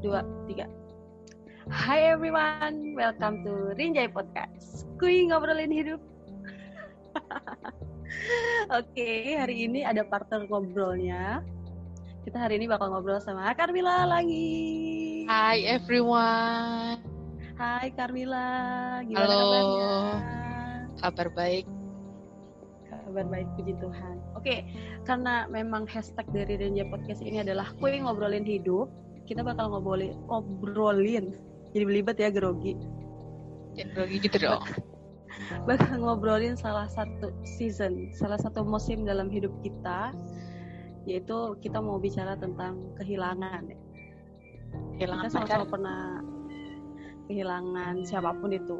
dua, tiga. Hai everyone, welcome to Rinjai Podcast. Kui ngobrolin hidup. Oke, hari ini ada partner ngobrolnya. Kita hari ini bakal ngobrol sama Carmila lagi. Hai everyone. Hai Carmila, gimana Halo. kabarnya? Kabar baik. Kabar baik, puji Tuhan. Oke, karena memang hashtag dari Renja Podcast ini adalah kue ngobrolin hidup, kita bakal ngobrolin, ngobrolin, jadi belibet ya grogi, Jangan grogi gitu dong. bakal ngobrolin salah satu season, salah satu musim dalam hidup kita, yaitu kita mau bicara tentang kehilangan. Kehilangan kita sama-sama pernah kehilangan siapa pun itu.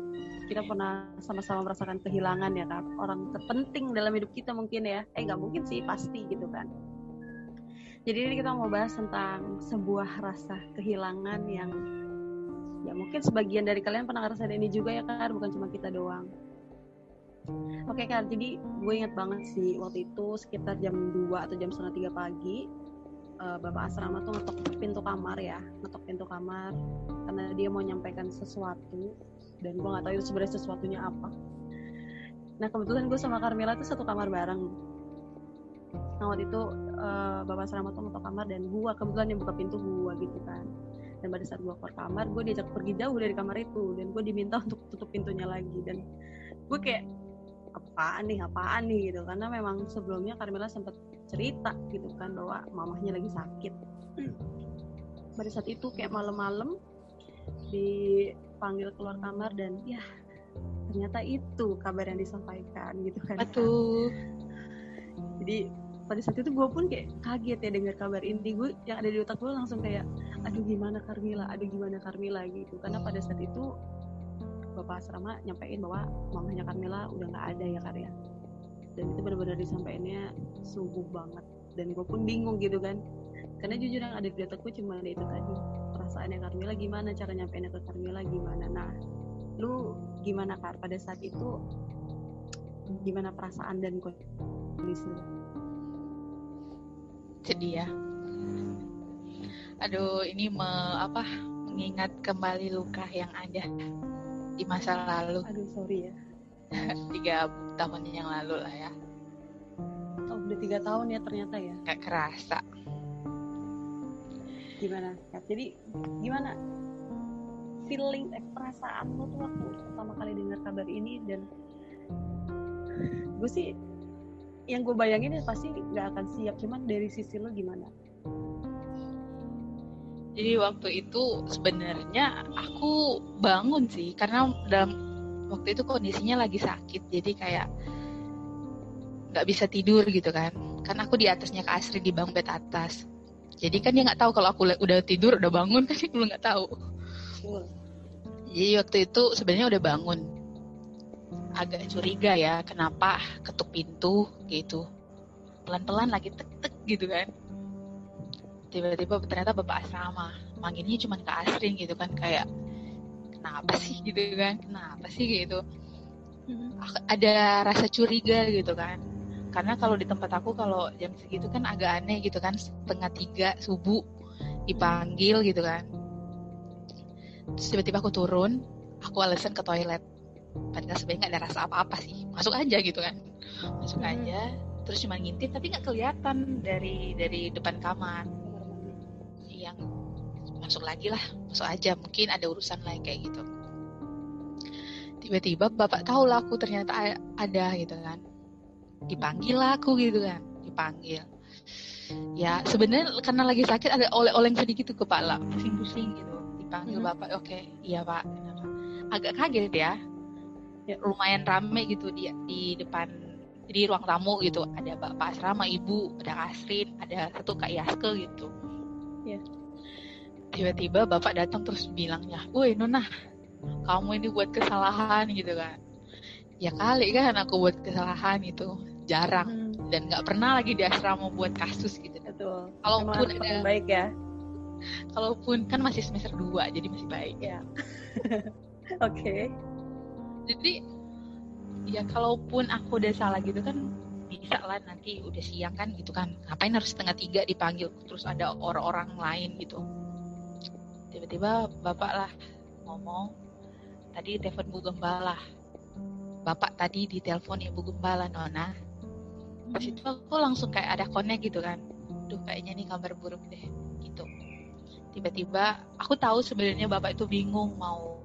Kita pernah sama-sama merasakan kehilangan ya kan, orang terpenting dalam hidup kita mungkin ya. Eh nggak mungkin sih, pasti gitu kan. Jadi ini kita mau bahas tentang sebuah rasa kehilangan yang ya mungkin sebagian dari kalian pernah ngerasain ini juga ya kan, bukan cuma kita doang. Oke kan, jadi gue inget banget sih waktu itu sekitar jam 2 atau jam setengah 3 pagi eh, Bapak asrama tuh ngetok pintu kamar ya, ngetok pintu kamar karena dia mau nyampaikan sesuatu dan gue nggak tahu itu sebenarnya sesuatunya apa. Nah kebetulan gue sama Carmela tuh satu kamar bareng. Nah waktu itu eh, Bapak asrama tuh ngetok kamar dan gue kebetulan yang buka pintu gue gitu kan. Dan pada saat gue keluar kamar, gue diajak pergi jauh dari kamar itu. Dan gue diminta untuk tutup pintunya lagi. Dan gue kayak apaan nih apaan nih? gitu. Karena memang sebelumnya Carmela sempat cerita gitu kan bahwa mamahnya lagi sakit. Pada saat itu kayak malam-malam dipanggil keluar kamar dan ya ternyata itu kabar yang disampaikan gitu kan. Betul. Jadi pada saat itu gue pun kayak kaget ya dengar kabar ini gue yang ada di otak gue langsung kayak aduh gimana Carmila aduh gimana Carmila gitu. Karena pada saat itu bapak asrama nyampein bahwa mamanya Carmila udah nggak ada ya karya dan itu benar-benar disampaikannya sungguh banget. Dan gue pun bingung gitu kan. Karena jujur yang ada di otak gue cuma ada itu tadi perasaannya Carmila gimana cara nyampeinnya ke Carmila gimana. Nah lu gimana Kar pada saat itu gimana perasaan dan kondisi lu Sedih ya. Aduh, ini me, apa? Mengingat kembali luka yang ada di masa lalu aduh sorry ya tiga tahun yang lalu lah ya. oh, udah tiga tahun ya ternyata ya Gak kerasa. gimana jadi gimana feeling eh, perasaan lo tuh waktu pertama kali dengar kabar ini dan gue sih yang gue bayangin ya pasti nggak akan siap cuman dari sisi lo gimana Jadi waktu itu sebenarnya aku bangun sih karena dalam waktu itu kondisinya lagi sakit jadi kayak nggak bisa tidur gitu kan. Kan aku di atasnya Kak Asri di bang bed atas. Jadi kan dia nggak tahu kalau aku udah tidur udah bangun kan dia belum nggak tahu. Jadi waktu itu sebenarnya udah bangun. Agak curiga ya kenapa ketuk pintu gitu. Pelan-pelan lagi tek-tek gitu kan. Tiba-tiba ternyata bapak asrama. Manggilnya cuma ke Asrin gitu kan kayak kenapa sih? gitu kan kenapa sih? gitu. Ada rasa curiga gitu kan. Karena kalau di tempat aku kalau jam segitu kan agak aneh gitu kan setengah tiga subuh dipanggil gitu kan. Terus tiba-tiba aku turun aku alasan ke toilet padahal sebenarnya nggak ada rasa apa-apa sih. Masuk aja gitu kan. Masuk Hmm. aja terus cuma ngintip tapi nggak kelihatan dari dari depan kamar. Yang masuk lagi lah masuk aja. Mungkin ada urusan lain kayak gitu. Tiba-tiba bapak tahu lah aku ternyata ada gitu kan. Dipanggil lah aku gitu kan dipanggil. Ya sebenarnya karena lagi sakit ada oleh-oleh sedikit tuh kepala pusing-pusing gitu. Dipanggil Mhm. bapak oke iya pak. Agak kaget Ya. Lumayan rame gitu di di depan di ruang tamu gitu. Ada bapak asrama ibu ada Kasrin ada satu kak Yaske gitu. Ya. tiba-tiba bapak datang terus bilangnya woi Nona kamu ini buat kesalahan gitu kan. Ya kali kan aku buat kesalahan gitu jarang. Hmm, dan nggak pernah lagi di asrama buat kasus gitu. Betul. Kalaupun ada- baik ya. Kalaupun kan masih semester 2 jadi masih baik. Ya oke jadi ya kalaupun aku udah salah gitu kan bisa lah nanti udah siang kan gitu kan. Ngapain harus setengah tiga dipanggil terus ada orang-orang lain gitu. Tiba-tiba bapak lah ngomong tadi telepon Bu Gembala bapak tadi di telepon ibu gembala Nona. Pas itu aku langsung kayak ada connect gitu kan. Duh kayaknya nih kabar buruk deh gitu. Tiba-tiba aku tahu sebenarnya bapak itu bingung mau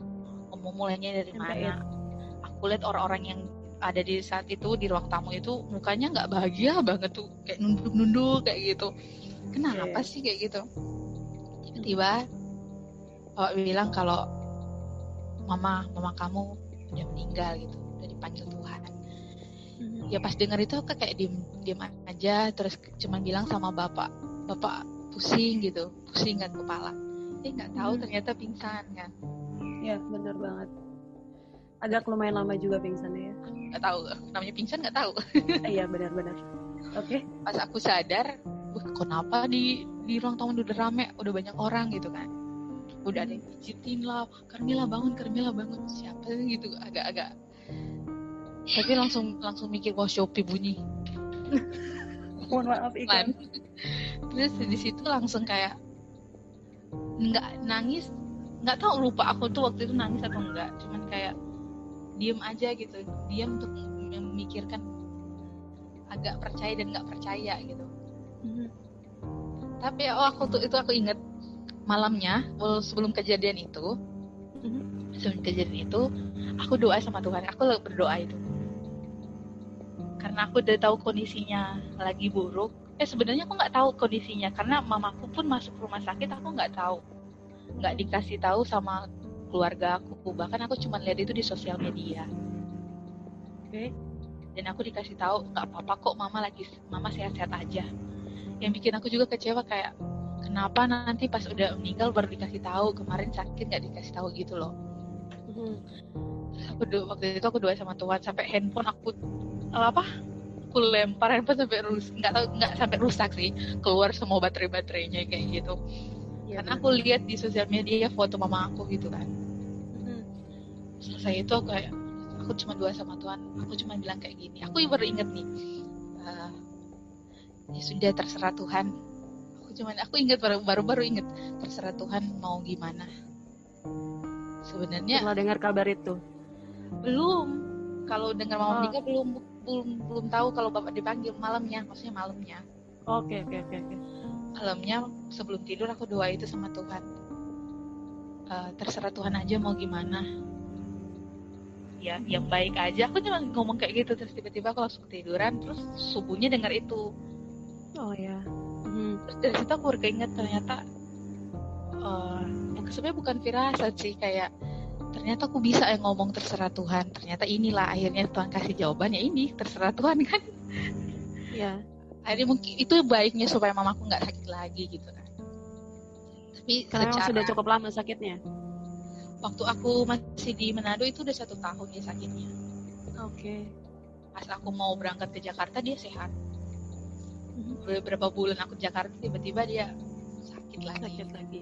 mau mulainya dari mana aku lihat orang-orang yang ada di saat itu di ruang tamu itu mukanya nggak bahagia banget tuh. Kayak nunduk-nunduk kayak gitu. Kenapa yeah. sih kayak gitu? Tiba-tiba bapak bilang kalau mama mama kamu udah meninggal gitu udah dipanggil Tuhan. Hmm. ya pas dengar itu aku kayak diem diem aja terus cuma bilang sama bapak. Bapak pusing gitu pusing kan kepala. Eh nggak tahu hmm. ternyata pingsan kan. Ya benar banget agak lumayan lama juga pingsannya ya. Nggak tahu namanya pingsan nggak tahu. Iya benar-benar. Oke. Okay. pas aku sadar wah kenapa di di ruang tamu udah rame udah banyak orang gitu kan. Udah ada yang pijitin lah Carmila bangun Carmila bangun. Siapa sih gitu agak-agak. Tapi langsung langsung mikir wah Shopee bunyi. Mohon maaf ikan. Terus di situ langsung kayak nggak nangis. Nggak tahu lupa aku tuh waktu itu nangis atau enggak cuman kayak diem aja gitu diem untuk memikirkan agak percaya dan nggak percaya gitu mm-hmm. tapi oh aku tuh itu aku inget malamnya sebelum kejadian itu mm-hmm. sebelum kejadian itu aku doa sama Tuhan aku berdoa itu karena aku udah tahu kondisinya lagi buruk eh sebenarnya aku nggak tahu kondisinya karena mamaku pun masuk rumah sakit aku nggak tahu nggak dikasih tahu sama keluarga aku. Bahkan aku cuma lihat itu di sosial media. Oke. Okay. dan aku dikasih tahu nggak apa-apa kok mama lagi mama sehat-sehat aja. Yang bikin aku juga kecewa kayak kenapa nanti pas udah meninggal baru dikasih tahu? Kemarin sakit nggak dikasih tahu? Gitu loh. Hmm. aku doa, waktu itu aku doa sama Tuhan sampai handphone aku apa? Aku lempar handphone sampai rusak nggak tahu nggak sampai rusak sih. Keluar semua baterai baterainya kayak gitu ya, karena aku lihat di sosial media foto mama aku gitu kan. Hmm. selesai itu aku kayak aku cuma doa sama Tuhan aku cuma bilang kayak gini. Aku baru inget nih uh, ya sudah terserah Tuhan. Cuman aku ingat baru baru baru inget terserah Tuhan mau gimana. Sebenarnya setelah dengar kabar itu? Belum. Kalau dengar mama oh. menikah belum belum belum tahu kalau bapak dipanggil malamnya maksudnya malamnya. Oke oke oke oke malamnya sebelum tidur aku doa itu sama Tuhan. Uh, terserah Tuhan aja mau gimana. Ya yang baik aja. Aku cuma ngomong kayak gitu terus tiba-tiba aku langsung tiduran terus subuhnya dengar itu. Oh ya. Terus dari situ aku keinget ternyata uh, yang sebenarnya bukan firasat sih kayak ternyata aku bisa yang ngomong terserah Tuhan. Ternyata inilah akhirnya Tuhan kasih jawabannya ini terserah Tuhan kan? Ya akhirnya mungkin itu baiknya supaya mamaku nggak sakit lagi gitu kan. Tapi karena secara, sudah cukup lama sakitnya? Waktu aku masih di Manado itu udah satu tahun dia sakitnya. Oke. Okay. pas aku mau berangkat ke Jakarta dia sehat. Beberapa bulan aku di Jakarta tiba-tiba dia sakit lagi. Sakit lagi.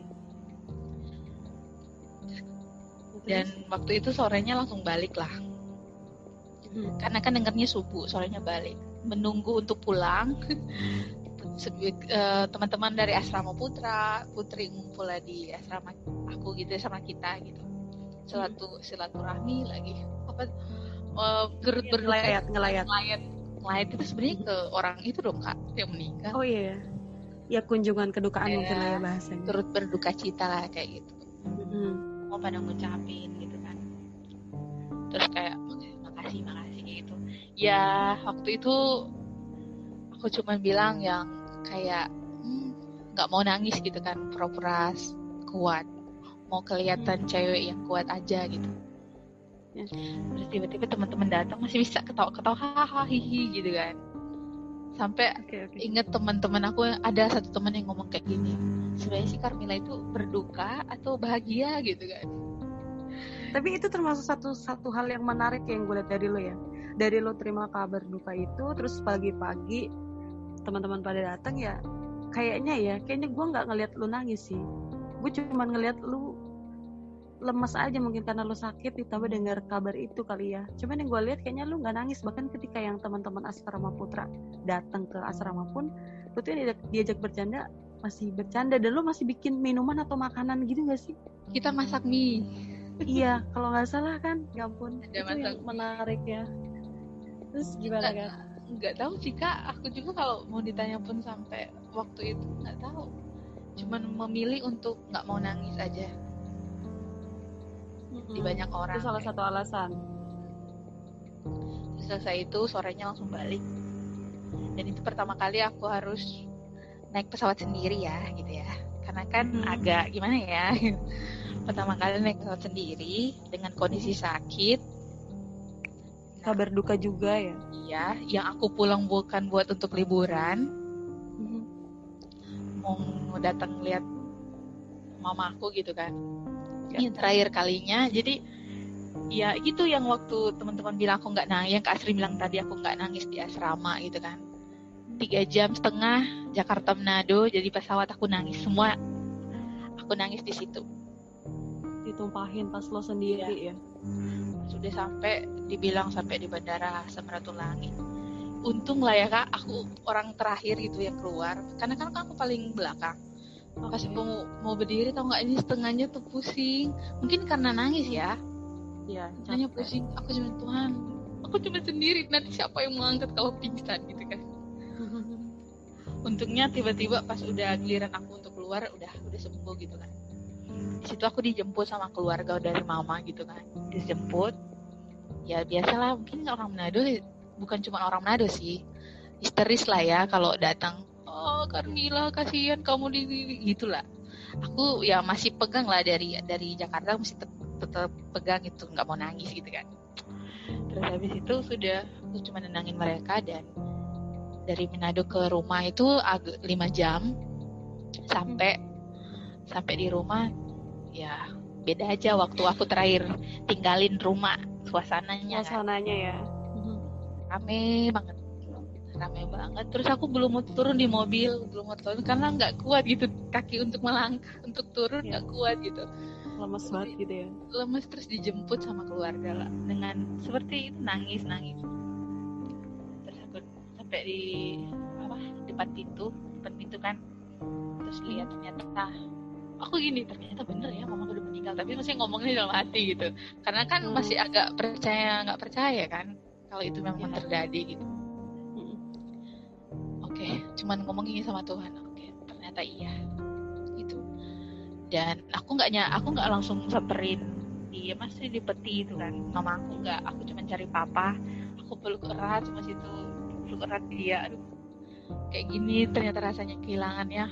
Dan waktu itu sorenya langsung balik lah. Hmm. karena kan dengarnya subuh sorenya balik menunggu untuk pulang. Eh, teman-teman dari asrama putra putri ngumpul di asrama aku gitu sama kita gitu. Selatu silaturahmi lagi. Apa uh, gerut berlayat ngelayat ngelayat. lain itu sebenarnya ke orang itu dong kak yang meninggal. Oh iya. Ya kunjungan kedukaan ya, mungkin lah ya bahasanya. Turut berduka cita lah kayak gitu. Hmm. mau pada ngucapin gitu kan. Terus kayak makasih makasih ya waktu itu aku cuma bilang yang kayak hmm, nggak hmm, mau nangis gitu kan pura-pura kuat mau kelihatan hmm. cewek yang kuat aja gitu ya. terus tiba-tiba teman-teman datang masih bisa ketawa-ketawa hahaha hihi gitu kan sampai okay, okay. inget teman-teman aku ada satu teman yang ngomong kayak gini sebenarnya si Carmila itu berduka atau bahagia gitu kan tapi itu termasuk satu satu hal yang menarik yang gue lihat dari lo ya dari lo terima kabar duka itu terus pagi-pagi teman-teman pada datang ya kayaknya ya kayaknya gue nggak ngeliat lo nangis sih. Gue cuma ngeliat lo lemes aja mungkin karena lu sakit ditambah dengar kabar itu kali ya. Cuman yang gue lihat kayaknya lu nggak nangis bahkan ketika yang teman-teman asrama putra datang ke asrama pun lu tuh diajak, diajak bercanda masih bercanda. Dan lu masih bikin minuman atau makanan gitu gak sih? Kita masak mie. Iya kalau nggak salah kan? Ya ampun Ada itu masak yang menarik ya terus gimana kan nggak tahu sih kak. Aku juga kalau mau ditanya pun sampai waktu itu nggak tahu. Cuman memilih untuk nggak mau nangis aja. Di banyak orang itu salah satu alasan. Terus selesai itu sorenya langsung balik. Dan itu pertama kali aku harus naik pesawat sendiri ya gitu ya. Karena kan Hmm. agak gimana ya? Pertama kali naik pesawat sendiri dengan kondisi sakit kabar duka juga ya. Iya yang aku pulang bukan buat untuk liburan. Mau datang lihat mamaku gitu kan. Ya. ini terakhir kalinya jadi ya gitu yang waktu teman-teman bilang aku nggak nangis yang Kak Asri bilang tadi aku nggak nangis di asrama gitu kan. Tiga jam setengah Jakarta Manado jadi pesawat aku nangis semua. Aku nangis di situ ditumpahin pas lo sendiri ya? Sudah sampai dibilang sampai di bandara Samratulangi untung lah ya kak. Aku orang terakhir gitu yang keluar. Karena kan aku paling belakang. Pas Oke. mau mau berdiri tau nggak? Ini setengahnya tuh pusing. Mungkin karena nangis ya. Iya, hanya pusing aku cuma Tuhan. Aku cuma sendiri. Nanti siapa yang mau angkat kalau pingsan? Gitu kan. Untungnya tiba-tiba pas udah giliran aku untuk keluar udah udah sembuh gitu kan situ aku dijemput sama keluarga dari mama gitu kan. Dijemput. Ya biasalah mungkin orang Manado bukan cuma orang Manado sih. Histeris lah ya kalau datang oh Carmila kasihan kamu di di- gitulah. Aku ya masih pegang lah dari dari Jakarta masih tetap, tetap pegang itu nggak mau nangis gitu kan. Terus habis itu sudah aku cuma nenangin mereka dan dari Manado ke rumah itu agak lima jam sampai sampai di rumah ya beda aja waktu aku terakhir tinggalin rumah suasananya kan. Suasananya ya. Rame banget. Rame banget. Terus aku belum mau turun di mobil belum mau turun karena nggak kuat gitu. Kaki untuk melangkah untuk turun Ya. nggak kuat gitu. Lemes banget gitu ya. lemes terus dijemput sama keluarga lah. Dengan seperti itu nangis nangis. Terus aku sampai di apa depan pintu depan pintu kan. Terus lihat ternyata aku gini ternyata bener ya mama udah meninggal. Tapi masih ngomongnya dalam hati gitu. Karena kan Hmm. masih agak percaya nggak percaya kan kalau itu memang Ya. terjadi gitu. Mm-mm. oke cuman ngomong ini sama Tuhan. Oke ternyata iya. Gitu. Dan aku nggak ny- aku nggak langsung samperin dia masih di peti itu kan. Mama aku nggak aku cuma cari papa. Aku peluk erat sama situ peluk erat dia. Aduh kayak gini ternyata rasanya kehilangan ya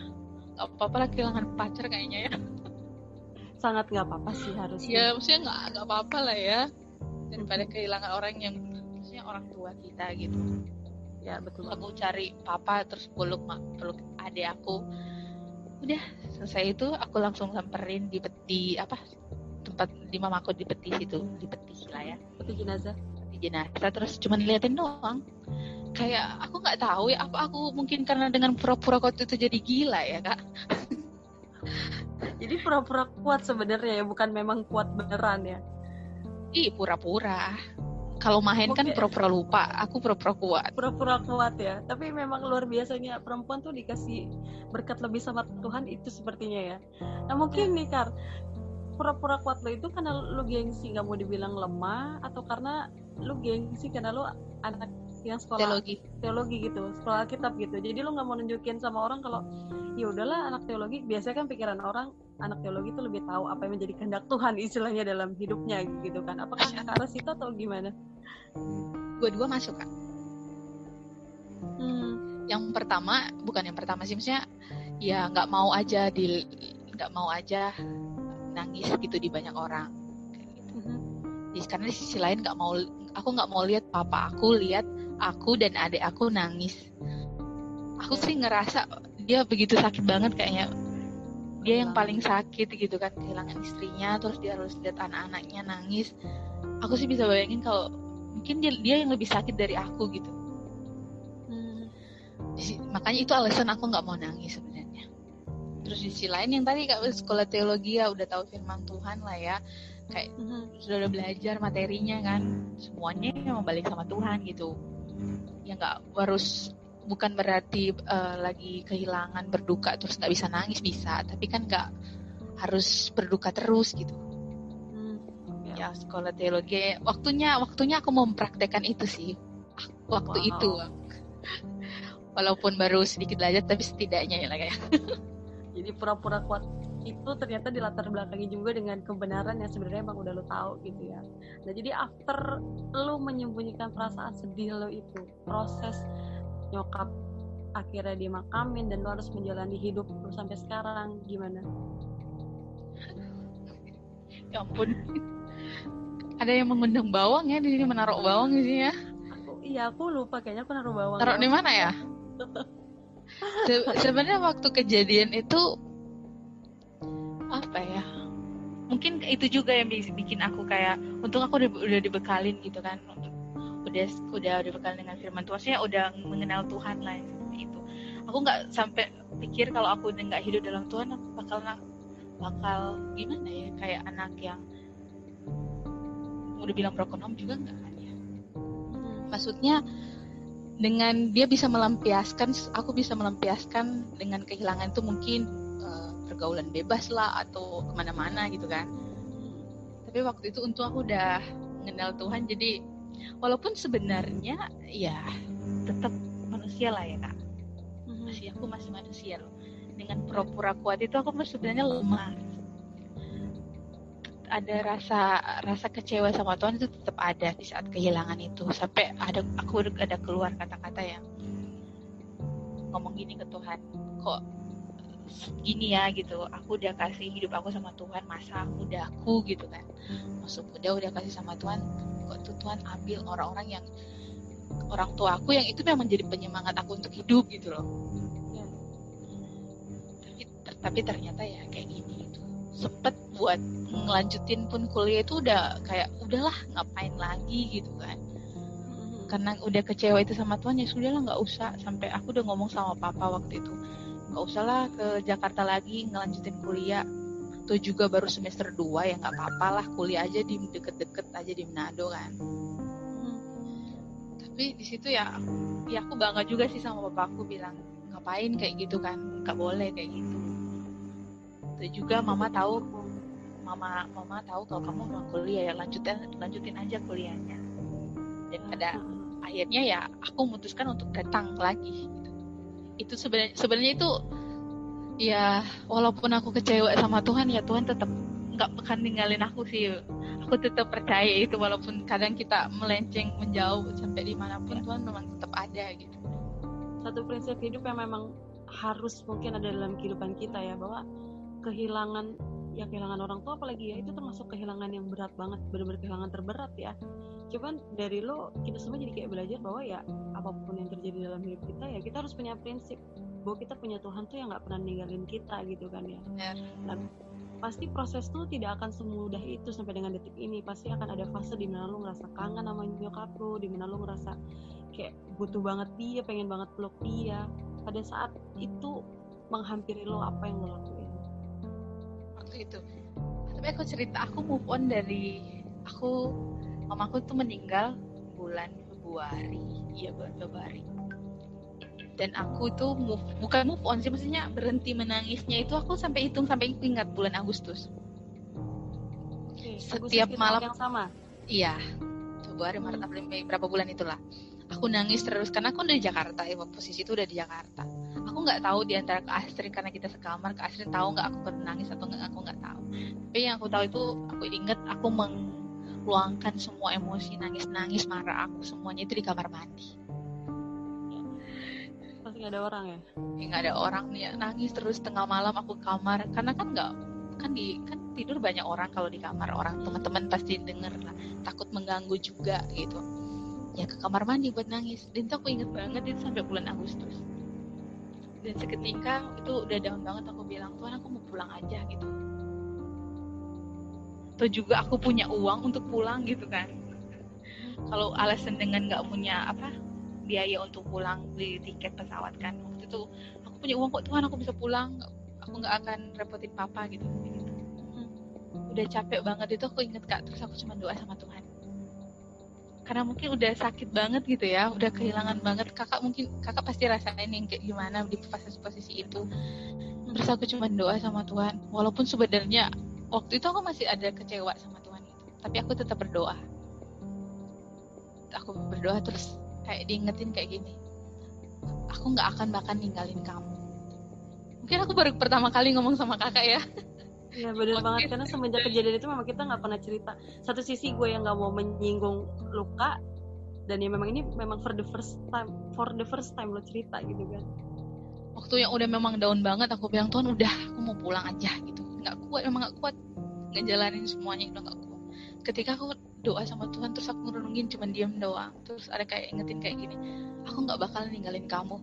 nggak apa-apa lah kehilangan pacar kayaknya ya. Sangat nggak apa-apa sih harusnya. Ya maksudnya nggak nggak apa-apa lah ya. Daripada kehilangan orang yang maksudnya orang tua kita gitu. Ya betul aku cari papa terus peluk mak peluk adik aku. Udah selesai itu aku langsung samperin di peti apa tempat di mamaku di peti situ di peti lah ya. Peti jenazah. Di jenazah. Terus cuman liatin doang kayak aku nggak tahu ya apa aku mungkin karena dengan pura-pura waktu itu jadi gila ya kak? Jadi pura-pura kuat sebenarnya ya bukan memang kuat beneran ya? Ih pura-pura. Kalau main kan pura-pura lupa aku pura-pura kuat. Pura-pura kuat ya tapi memang luar biasanya perempuan tuh dikasih berkat lebih sama Tuhan itu sepertinya ya. Nah mungkin nih Kar pura-pura kuat lo itu karena lu gengsi nggak mau dibilang lemah atau karena lu gengsi karena lu anak yang sekolah teologi. teologi gitu sekolah kitab gitu. Jadi lu nggak mau nunjukin sama orang kalau ya udahlah anak teologi. Biasanya kan pikiran orang anak teologi itu lebih tahu apa yang menjadi kehendak Tuhan istilahnya dalam hidupnya gitu kan. Apakah ke arah situ atau gimana? Dua-dua masuk kak. Hmm. yang pertama bukan yang pertama sih maksudnya ya nggak mau aja di nggak mau aja nangis gitu di banyak orang. Gitu. Mhm. Di- karena di sisi lain nggak mau aku nggak mau lihat papa aku lihat aku dan adik aku nangis. Aku sih ngerasa dia begitu sakit banget kayaknya. Dia yang paling sakit gitu kan kehilangan istrinya terus dia harus lihat anak-anaknya nangis. Aku sih bisa bayangin kalau mungkin dia dia yang lebih sakit dari aku gitu. Hmm. Makanya itu alasan aku nggak mau nangis sebenarnya. Terus di sisi lain yang tadi kak sekolah teologi ya udah tahu firman Tuhan lah ya. Kayak Mhm. sudah udah belajar materinya kan. Semuanya memang balik sama Tuhan gitu ya nggak harus bukan berarti uh, lagi kehilangan berduka terus nggak bisa nangis bisa. Tapi kan nggak harus berduka terus gitu. Hmm, ya. ya sekolah teologi waktunya waktunya aku mau mempraktekkan itu sih. Waktu wow. itu. Walaupun baru sedikit belajar tapi setidaknya ya lah kayak jadi pura-pura kuat itu ternyata dilatar belakangi juga dengan kebenaran yang sebenarnya emang udah lo tahu gitu ya. Nah jadi after lo menyembunyikan perasaan sedih lo itu proses nyokap akhirnya dimakamin dan lo harus menjalani hidup lo sampai sekarang gimana? Ya ampun. Ada yang mengundang bawang ya di sini menaruh bawang di sini ya. Aku, iya aku lupa kayaknya aku naruh bawang. Taruh di mana ya? Se sebenarnya waktu kejadian itu apa ya? Mungkin itu juga yang bikin aku kayak untung aku udah, udah dibekalin gitu kan udah udah dibekalin dengan firman Tuhan. Saya udah mengenal Tuhan lah itu. Aku nggak sampai pikir kalau aku nggak hidup dalam Tuhan aku bakal bakal gimana ya? Kayak anak yang udah bilang broken home juga nggak kan ya? Maksudnya dengan dia bisa melampiaskan aku bisa melampiaskan dengan kehilangan itu mungkin pergaulan bebas lah atau ke mana-mana gitu kan. Tapi waktu itu untung aku udah mengenal Tuhan jadi walaupun sebenarnya ya tetap manusia lah ya kak. Mhm. masih aku masih manusia loh. Dengan pura-pura kuat itu aku sebenarnya lemah. Ada rasa rasa kecewa sama Tuhan itu tetap ada di saat kehilangan itu. Sampai ada aku ada keluar kata-kata yang ngomong gini ke Tuhan kok gini ya gitu. Aku udah kasih hidup aku sama Tuhan masa mudaku gitu kan. Masuk muda udah kasih sama Tuhan kok tuh Tuhan ambil orang-orang yang orang tua aku yang itu memang jadi penyemangat aku untuk hidup gitu loh. Ya. tapi tapi ternyata ya kayak gini gitu. Sempet buat ngelanjutin pun kuliah itu udah kayak udahlah ngapain lagi gitu kan. Hmm. karena udah kecewa itu sama Tuhan ya sudah lah nggak usah. Sampai aku udah ngomong sama papa waktu itu nggak usah lah ke Jakarta lagi ngelanjutin kuliah. Tuh juga baru semester 2 ya nggak apa-apa lah kuliah aja di deket-deket aja di Manado kan. Hmm. tapi di situ ya ya aku bangga juga sih sama bapakku bilang ngapain kayak gitu kan? Nggak boleh kayak gitu. Tuh juga mama tahu mama mama tahu kalau kamu mau kuliah ya lanjutin lanjutin aja kuliahnya. Dan pada hmm. akhirnya ya aku memutuskan untuk datang lagi itu sebenarnya sebenarnya itu ya walaupun aku kecewa sama Tuhan ya Tuhan tetap nggak akan ninggalin aku sih aku tetap percaya itu walaupun kadang kita melenceng menjauh sampai di mana pun ya. Tuhan memang tetap ada gitu satu prinsip hidup yang memang harus mungkin ada dalam kehidupan kita ya bahwa kehilangan ya kehilangan orang tua apalagi ya itu termasuk kehilangan yang berat banget benar-benar kehilangan terberat ya. Cuman dari lo kita semua jadi kayak belajar bahwa ya apa pun yang terjadi dalam hidup kita ya kita harus punya prinsip bahwa kita punya Tuhan tuh yang nggak pernah ninggalin kita gitu kan ya. Dan pasti proses tuh tidak akan semudah itu sampai dengan detik ini. Pasti akan ada fase di mana lo ngerasa kangen sama nyokap lo di mana lo ngerasa kayak butuh banget dia pengen banget peluk dia. Pada saat itu menghampiri lo apa yang lo lakuin waktu itu. Tapi aku cerita aku move on dari aku mamaku tuh meninggal bulan Februari. Iya bulan Februari. Dan aku tuh move, bukan move on sih maksudnya berhenti menangisnya itu aku sampai hitung sampai ingat bulan Agustus. Okay, setiap Agustus malam yang sama? Iya Februari Maret April Mei berapa bulan itulah. Aku nangis terus karena aku udah di Jakarta ya posisi itu udah di Jakarta aku nggak tahu di antara ke Astrid karena kita sekamar ke Astrid tahu nggak aku pernah nangis atau nggak aku nggak tahu. Tapi yang aku tahu itu aku inget aku meng luangkan semua emosi nangis-nangis marah aku semuanya itu di kamar mandi. Pasti nggak ada orang ya? Nggak ada orang nih nangis terus tengah malam aku kamar karena kan nggak kan di kan tidur banyak orang kalau di kamar orang teman-teman pasti denger lah takut mengganggu juga gitu. Ya ke kamar mandi buat nangis dan itu aku inget banget itu sampai bulan Agustus dan seketika itu udah down banget aku bilang tuhan aku mau pulang aja gitu. Atau juga aku punya uang untuk pulang gitu kan. Kalau alasan dengan nggak punya apa biaya untuk pulang beli tiket pesawat kan waktu itu aku punya uang kok Tuhan aku bisa pulang aku nggak akan repotin papa gitu, udah capek banget itu aku inget kak. Terus aku cuma doa sama Tuhan karena mungkin udah sakit banget gitu ya udah kehilangan banget kakak mungkin kakak pasti rasain yang kayak gimana di posisi-posisi itu. Terus aku cuma doa sama Tuhan walaupun sebenarnya waktu itu aku masih ada kecewa sama Tuhan itu tapi aku tetap berdoa. Aku berdoa terus kayak diingetin kayak gini aku nggak akan bahkan ninggalin kamu. Mungkin aku baru pertama kali ngomong sama kakak ya Iya benar banget karena semenjak kejadian itu memang kita nggak pernah cerita. Satu sisi gue yang nggak mau menyinggung luka dan ya memang ini memang for the first time for the first time lo cerita gitu kan. Waktu yang udah memang daun banget aku bilang Tuhan udah aku mau pulang aja gitu. Nggak kuat memang nggak kuat ngejalanin semuanya udah nggak kuat. Ketika aku doa sama Tuhan terus aku ngerunungin cuma diem doang terus ada kayak ingetin kayak gini aku nggak bakal ninggalin kamu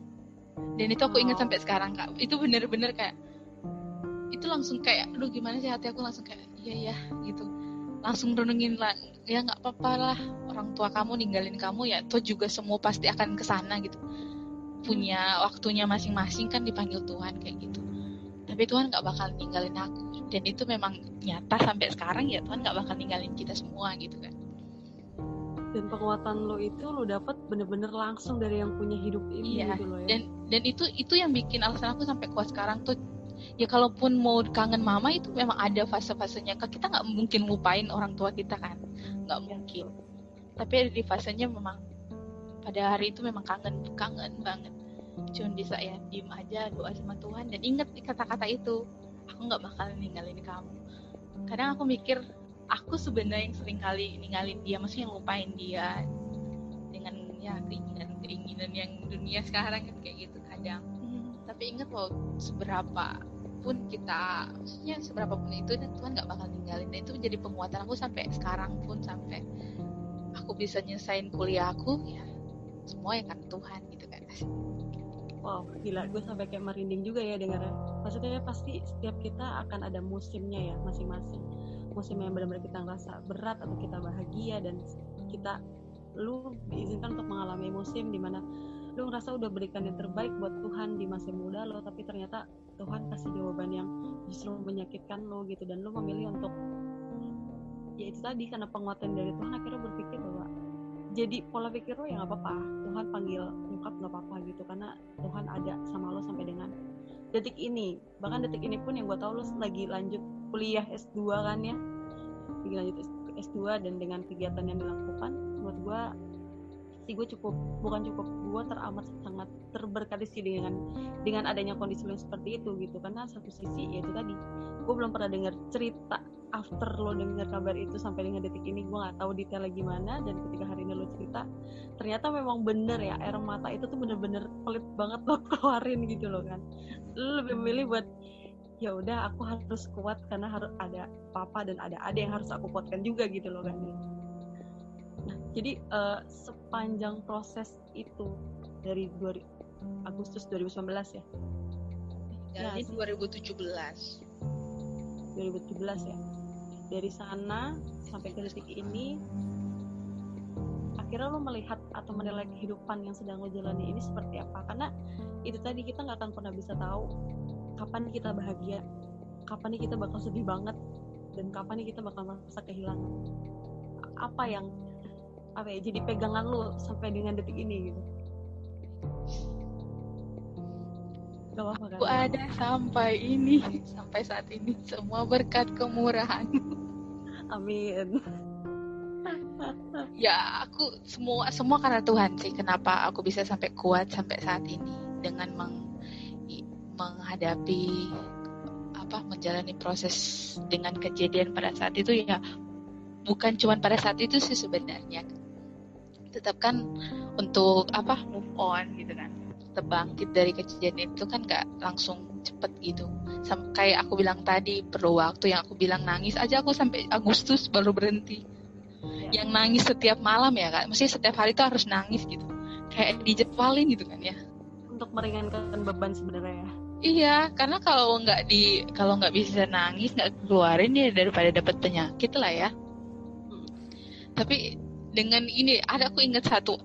dan itu aku ingat sampai sekarang kak itu bener-bener kayak itu langsung kayak lu gimana sih hati aku? Langsung kayak iya ya gitu. Langsung renungin lah ya nggak apa-apa lah orang tua kamu ninggalin kamu ya tuh juga semua pasti akan ke sana gitu. Punya waktunya masing-masing kan dipanggil Tuhan kayak gitu. Tapi Tuhan nggak bakal ninggalin aku. Dan itu memang nyata sampai sekarang ya Tuhan nggak bakal ninggalin kita semua gitu kan dan penguatan lo itu lo dapat bener-bener langsung dari yang punya hidup ini iya. gitu loh ya. Dan dan itu itu yang bikin alasan aku sampai kuat sekarang tuh ya kalaupun mau kangen mama itu memang ada fase-fasenya. Kita nggak mungkin lupain orang tua kita kan? Nggak mungkin. tapi ada di fasenya memang pada hari itu memang kangen kangen banget. Cuma bisa ya diem aja doa sama Tuhan. Dan inget kata-kata itu aku nggak bakal ninggalin kamu. Kadang aku mikir aku sebenarnya yang sering kali ninggalin dia maksudnya lupain dia dengan ya keinginan keinginan yang dunia sekarang kan kayak gitu kadang tapi inget loh seberapa pun kita maksudnya seberapa pun itu dan Tuhan nggak bakal ninggalin. Dan itu menjadi penguatan aku sampai sekarang pun sampai aku bisa nyelesain kuliah aku ya semua ya kan Tuhan gitu kan wow gila gue sampai kayak merinding juga ya dengarnya. Maksudnya pasti setiap kita akan ada musimnya ya masing-masing. Musim yang benar-benar kita ngerasa berat atau kita bahagia dan kita lu diizinkan untuk mengalami musim di mana lu ngerasa udah berikan yang terbaik buat Tuhan di masa muda lo tapi ternyata Tuhan kasih jawaban yang justru menyakitkan lo gitu. Dan lo memilih untuk ya itu tadi karena penguatan dari Tuhan akhirnya berpikir bahwa jadi pola pikir lo ya nggak apa-apa. Tuhan panggil nyokap nggak apa-apa gitu karena Tuhan ada sama lo sampai dengan detik ini. Bahkan detik ini pun yang gue tahu lo lagi lanjut kuliah S2 kan ya. Lagi lanjut S2 dan dengan kegiatan yang dilakukan buat gue sih gue cukup bukan cukup gue teramat sangat terberkati sih dengan dengan adanya kondisi lo seperti itu gitu. Karena satu sisi ya itu tadi gue belum pernah dengar cerita after lo dengar kabar itu sampai dengan detik ini. Gue nggak tahu detailnya gimana dan ketika hari ini lo cerita ternyata memang bener ya air mata itu tuh bener-bener pelit banget lo keluarin gitu loh kan. Lo lebih memilih buat ya udah aku harus kuat karena harus ada papa dan ada ada yang harus aku kuatkan juga gitu loh kan jadi uh, sepanjang proses itu dari 2, Agustus 2019 ya? Jadi ya, 2017 2017 ya. Dari sana sampai ke detik ini akhirnya lo melihat atau menilai kehidupan yang sedang lo jalani ini seperti apa? Karena itu tadi kita nggak akan pernah bisa tahu kapan kita bahagia kapan nih kita bakal sedih banget dan kapan nih kita bakal merasa kehilangan. Apa yang apa ya jadi pegangan lu sampai dengan detik ini gitu Gak kan? Aku ada sampai ini, sampai saat ini semua berkat kemurahan. Amin. ya aku semua semua karena Tuhan sih. Kenapa aku bisa sampai kuat sampai saat ini dengan meng, menghadapi apa menjalani proses dengan kejadian pada saat itu ya bukan cuma pada saat itu sih sebenarnya tetap kan untuk apa move on gitu kan. Tetap bangkit dari kejadian itu kan nggak langsung cepet gitu. Sam kayak aku bilang tadi perlu waktu. Yang aku bilang nangis aja aku sampai Agustus baru berhenti. Ya. yang nangis setiap malam ya kak. Mesti setiap hari itu harus nangis gitu. Kayak dijadwalin gitu kan ya. Untuk meringankan beban sebenarnya ya. Iya karena kalau nggak di kalau nggak bisa nangis nggak keluarin ya daripada dapat penyakit lah ya. Hmm. tapi dengan ini ada aku ingat satu.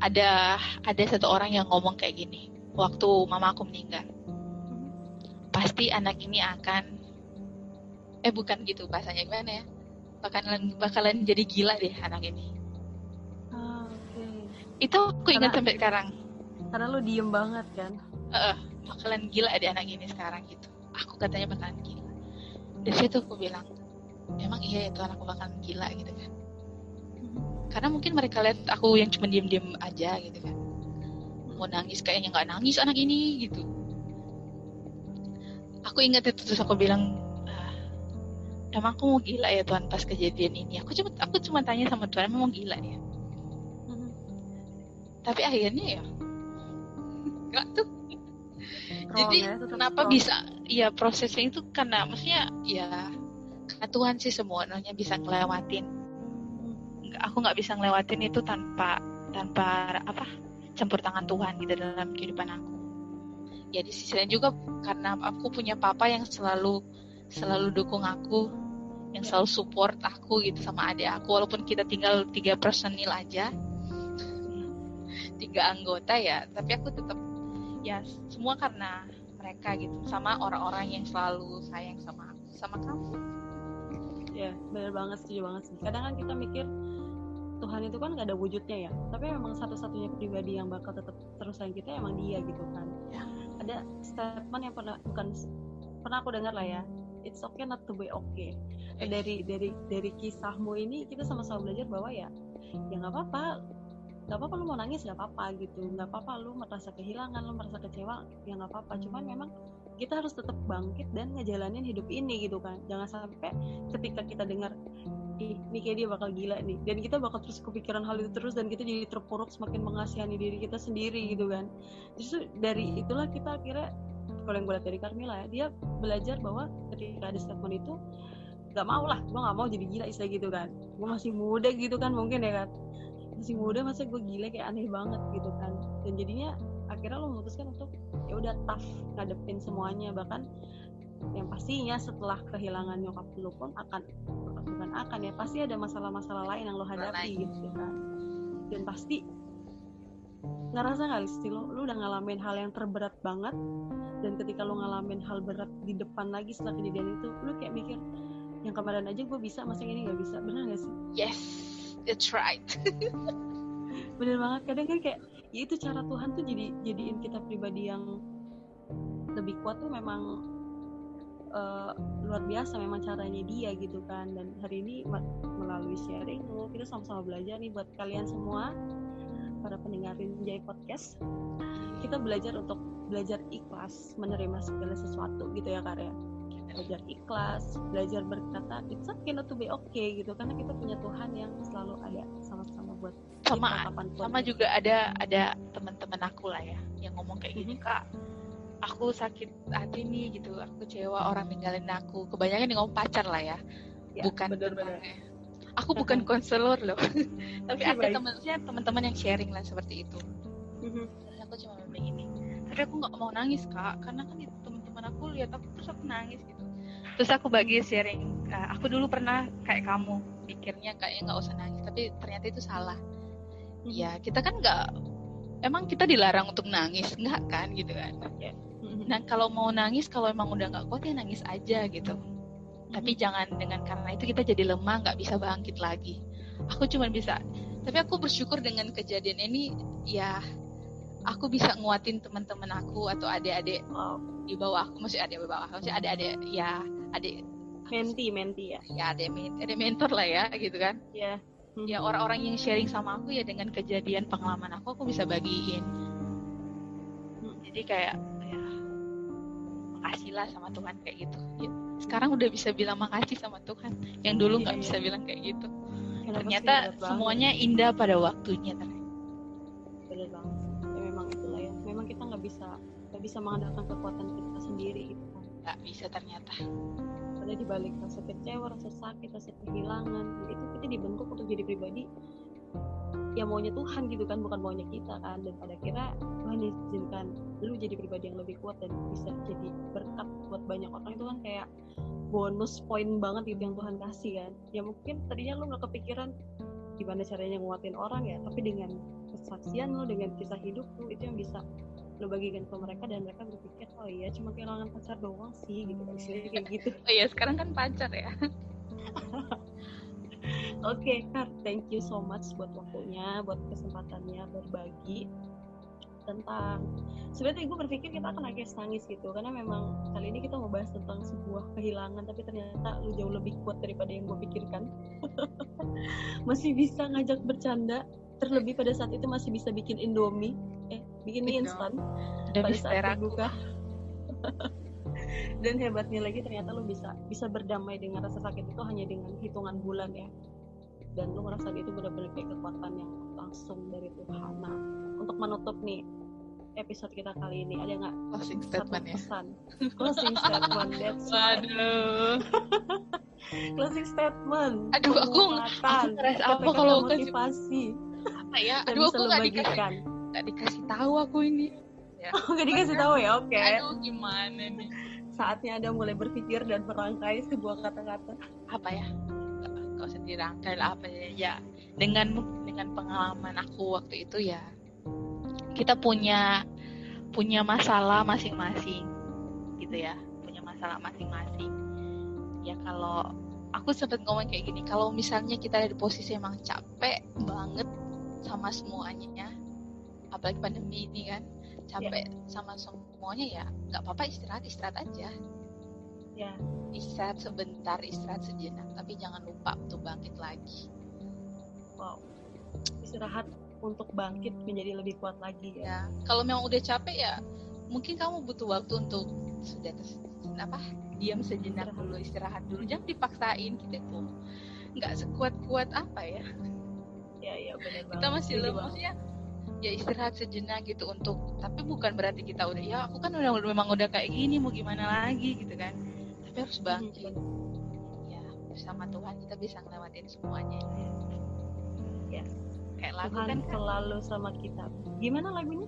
Ada ada satu orang yang ngomong kayak gini waktu mama aku meninggal. Pasti anak ini akan eh bukan gitu bahasanya gimana ya? Bakalan bakalan jadi gila deh anak ini. Itu aku ingat Karena- sampai sekarang. Karena lu diem banget kan? Eh bakalan gila ada anak ini sekarang gitu. Aku katanya bakalan gila. Dari situ aku bilang emang iya itu anakku bakalan gila gitu kan karena mungkin mereka lihat aku yang cuma diem-diem aja gitu kan. Mau nangis kayaknya nggak nangis anak ini gitu. Aku ingat itu terus aku bilang "Ah, emang aku mau gila ya Tuhan pas kejadian ini. Aku cuma aku cuma tanya sama Tuhan emang mau gila ya? Tapi akhirnya ya nggak tuh. Jadi ya, kenapa bisa ya prosesnya itu karena maksudnya ya karena Tuhan sih semuanya bisa ngelewatin aku nggak bisa ngelewatin itu tanpa tanpa apa campur tangan Tuhan gitu dalam kehidupan aku. Ya di sisi lain juga karena aku punya papa yang selalu selalu dukung aku yang selalu support aku gitu sama adik aku. Walaupun kita tinggal tiga personil aja tiga anggota ya tapi aku tetap ya semua karena mereka gitu sama orang-orang yang selalu sayang sama aku sama kamu. Ya benar banget setuju banget sih. Kadang kan kita mikir Tuhan itu kan gak ada wujudnya ya. Tapi memang satu-satunya pribadi yang bakal tetap terus sayang kita emang dia gitu kan. Ya. ada statement yang pernah bukan pernah aku dengar lah ya. It's okay not to be okay. Eh. dari dari dari kisahmu ini kita sama-sama belajar bahwa ya ya nggak apa-apa. Nggak apa-apa lu mau nangis nggak apa-apa gitu. Nggak apa-apa lu merasa kehilangan lu merasa kecewa ya nggak apa-apa. Cuman memang kita harus tetap bangkit dan ngejalanin hidup ini gitu kan. Jangan sampai ketika kita dengar ih ini kayak dia bakal gila nih. Dan kita bakal terus kepikiran hal itu terus dan kita jadi terpuruk semakin mengasihani diri kita sendiri gitu kan. Justru dari itulah kita akhirnya kalau yang gue lihat dari Carmila ya dia belajar bahwa ketika ada statement itu gak mau lah gue gak mau jadi gila istilah gitu kan. Gue masih muda gitu kan mungkin ya kan. Masih muda masa gue gila kayak aneh banget gitu kan. Dan jadinya akhirnya lo memutuskan untuk ya udah tough ngadepin semuanya. Bahkan yang pastinya setelah kehilangan nyokap lu pun akan bukan akan ya pasti ada masalah-masalah lain yang lo hadapi gitu kan. Dan pasti ngerasa nggak sih lo lu udah ngalamin hal yang terberat banget dan ketika lo ngalamin hal berat di depan lagi setelah kejadian itu lu kayak mikir yang kemarin aja gue bisa masa ini nggak bisa. Benar gak sih? Yes that's right. Bener banget. Kadang kan kayak ya itu cara Tuhan tuh jadi jadiin kita pribadi yang lebih kuat tuh memang eh, luar biasa memang caranya dia gitu kan dan hari ini melalui sharing lu, kita sama-sama belajar nih buat kalian semua para pendengarin Jai Podcast kita belajar untuk belajar ikhlas menerima segala sesuatu gitu ya karya belajar ikhlas belajar berkata it's okay not to be okay gitu karena kita punya Tuhan yang selalu ada sama-sama buat sama kita sama gitu. juga ada ada teman-teman aku lah ya yang ngomong kayak gini Mhm. kak aku sakit hati nih gitu aku kecewa orang ninggalin aku. Kebanyakan ngomong pacar lah ya, Ya, bukan benar-benar. tentang- aku bukan konselor loh. Tapi ada baik. teman-teman yang sharing lah seperti itu. Mhm. Terus aku cuma bilang ini tapi aku nggak mau nangis kak. Karena kan itu teman-teman aku lihat aku terus aku nangis gitu. Terus aku bagi sharing "Ah, aku dulu pernah kayak kamu pikirnya kayaknya nggak usah nangis tapi ternyata itu salah. Mhm. ya kita kan nggak emang kita dilarang untuk nangis? Nggak kan? Gitu kan. Mhm. nah kalau mau nangis kalau emang udah nggak kuat ya nangis aja gitu. Tapi Mhm. jangan dengan karena itu kita jadi lemah nggak bisa bangkit lagi. Aku cuma bisa. Tapi aku bersyukur dengan kejadian ini ya aku bisa nguatin teman-teman aku atau adik-adik Wow. di bawah aku. Maksudnya adik di bawah aku maksudnya adik-adik ya adik menti menti ya. Ya adik adik mentor lah ya gitu kan. Ya. Mhm. Ya orang-orang yang sharing sama aku ya dengan kejadian pengalaman aku aku bisa bagiin. Hmm. jadi kayak ya makasih lah sama Tuhan kayak gitu. Ya, sekarang udah bisa bilang makasih sama Tuhan yang dulu nggak Iya, bisa bilang kayak gitu. Ternyata semuanya indah pada waktunya ternyata bener banget. Ya memang itulah ya. Memang kita nggak bisa nggak bisa mengandalkan kekuatan kita sendiri gitu kan. Nggak bisa ternyata ada di balik rasa kecewa rasa sakit rasa kehilangan. Itu kita dibentuk untuk jadi pribadi yang maunya Tuhan gitu kan bukan maunya kita kan. Dan pada akhirnya Tuhan izinkan lu jadi pribadi yang lebih kuat dan bisa jadi berkat buat banyak orang. Itu kan kayak bonus poin banget gitu yang Tuhan kasih kan. Ya mungkin tadinya lu nggak kepikiran gimana caranya nguatin orang ya tapi dengan kesaksian lu dengan kisah hidup lu itu yang bisa lu bagikan ke mereka dan mereka berpikir oh iya cuma kehilangan pacar doang sih gitu. Istilahnya kayak gitu. Oh iya sekarang kan pacar ya. Oke, Kak, thank you so much buat waktunya, buat kesempatannya berbagi tentang sebenarnya gue berpikir kita akan nangis nangis gitu karena memang kali ini kita mau bahas tentang sebuah kehilangan tapi ternyata lu jauh lebih kuat daripada yang gue pikirkan. Masih bisa ngajak bercanda terlebih pada saat itu masih bisa bikin indomie. Eh bikin mie instan pada saat terbuka dan hebatnya lagi ternyata lu bisa bisa berdamai dengan rasa sakit itu hanya dengan hitungan bulan ya. Dan lu ngerasa itu benar-benar kayak kekuatan yang langsung dari Tuhan. Nah untuk menutup nih episode kita kali ini ada nggak closing statement ya? pesan? Closing statement that's waduh. Closing statement. Aduh aku aku ngerasa apa kalau motivasi. Apa ya aduh aku nggak dikasih nggak dikasih tahu aku ini. Ya. oh nggak dikasih tahu ya? Oke. okay. aduh gimana nih. Saatnya ada mulai berpikir dan merangkai sebuah kata-kata. Apa ya? Kau sendiri rangkai lah apa ya? Ya dengan dengan pengalaman aku waktu itu ya kita punya punya masalah masing-masing gitu ya. Punya masalah masing-masing. Ya kalau aku sempat ngomong kayak gini kalau misalnya kita ada di posisi emang capek banget sama semuanya apalagi pandemi ini kan capek yeah. sama semuanya ya nggak apa-apa istirahat istirahat aja ya yeah. istirahat sebentar istirahat sejenak tapi jangan lupa untuk bangkit lagi wow istirahat untuk bangkit menjadi lebih kuat lagi ya. ya. Kalau memang udah capek ya mungkin kamu butuh waktu untuk sudah apa diam sejenak dulu istirahat dulu jangan dipaksain kita tuh nggak sekuat kuat apa ya ya ya benar kita masih lemah ya ya istirahat sejenak gitu untuk tapi bukan berarti kita udah ya aku kan udah memang udah kayak gini mau gimana lagi gitu kan. Tapi harus bangkit. Hmm. ya bersama Tuhan kita bisa ngelewatin semuanya. Ya kayak lagu Tuhan kan selalu sama kita. Gimana lagunya?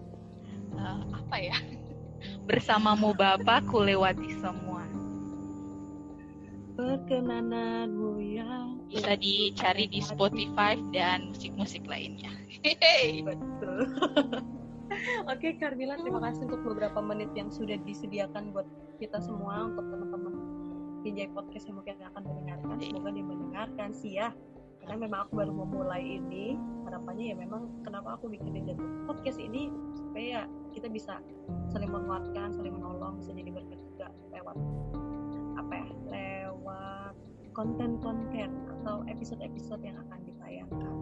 Uh, apa ya? Bersamamu Bapa ku lewati semua. Perkenananmu yang bisa dicari di Spotify dan musik-musik lainnya. Betul. Oke Carmila, terima kasih untuk beberapa menit yang sudah disediakan buat kita semua untuk teman-teman Pinjai Podcast yang mungkin akan mendengarkan. Semoga dia mendengarkan sih ya. Karena memang aku baru memulai ini. Harapannya ya memang kenapa aku bikinin dan podcast ini supaya ya kita bisa saling menguatkan saling menolong bisa jadi berkat juga lewat apa ya lewat konten-konten atau episode-episode yang akan ditayangkan.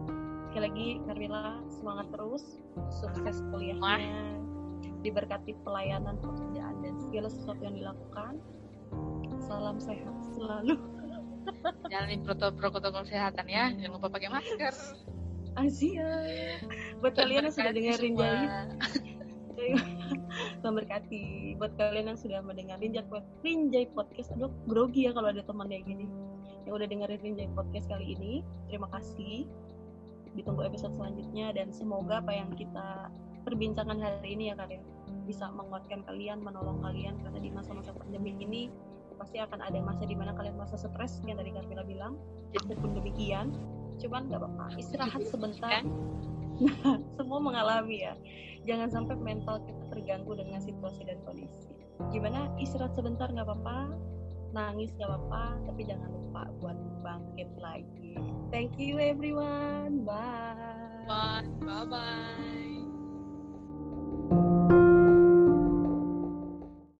Sekali lagi Carmila semangat terus sukses kuliahnya diberkati pelayanan pekerjaan dan segala sesuatu yang dilakukan. Salam sehat selalu. Jalanin protokol protokol kesehatan ya. Jangan lupa pakai masker. Asia buat kalian yang sudah dengerin jadi memberkati buat kalian yang sudah mendengar Rinjai Rinjai Podcast aduh grogi ya kalau ada teman kayak gini yang udah dengerin Rinjai Podcast kali ini. Terima kasih. Ditunggu episode selanjutnya dan semoga apa yang kita perbincangan hari ini ya kalian bisa menguatkan kalian menolong kalian karena di masa-masa pandemi ini pasti akan ada masa di mana kalian masa stres yang tadi Carmela bilang. Pun demikian cuman nggak apa-apa. Istirahat sebentar. Nah, semua mengalami ya. Jangan sampai mental kita terganggu dengan situasi dan kondisi. Gimana? Istirahat sebentar nggak apa-apa nangis nggak apa-apa tapi jangan lupa buat bangkit lagi. Thank you everyone. Bye. Bye. Bye bye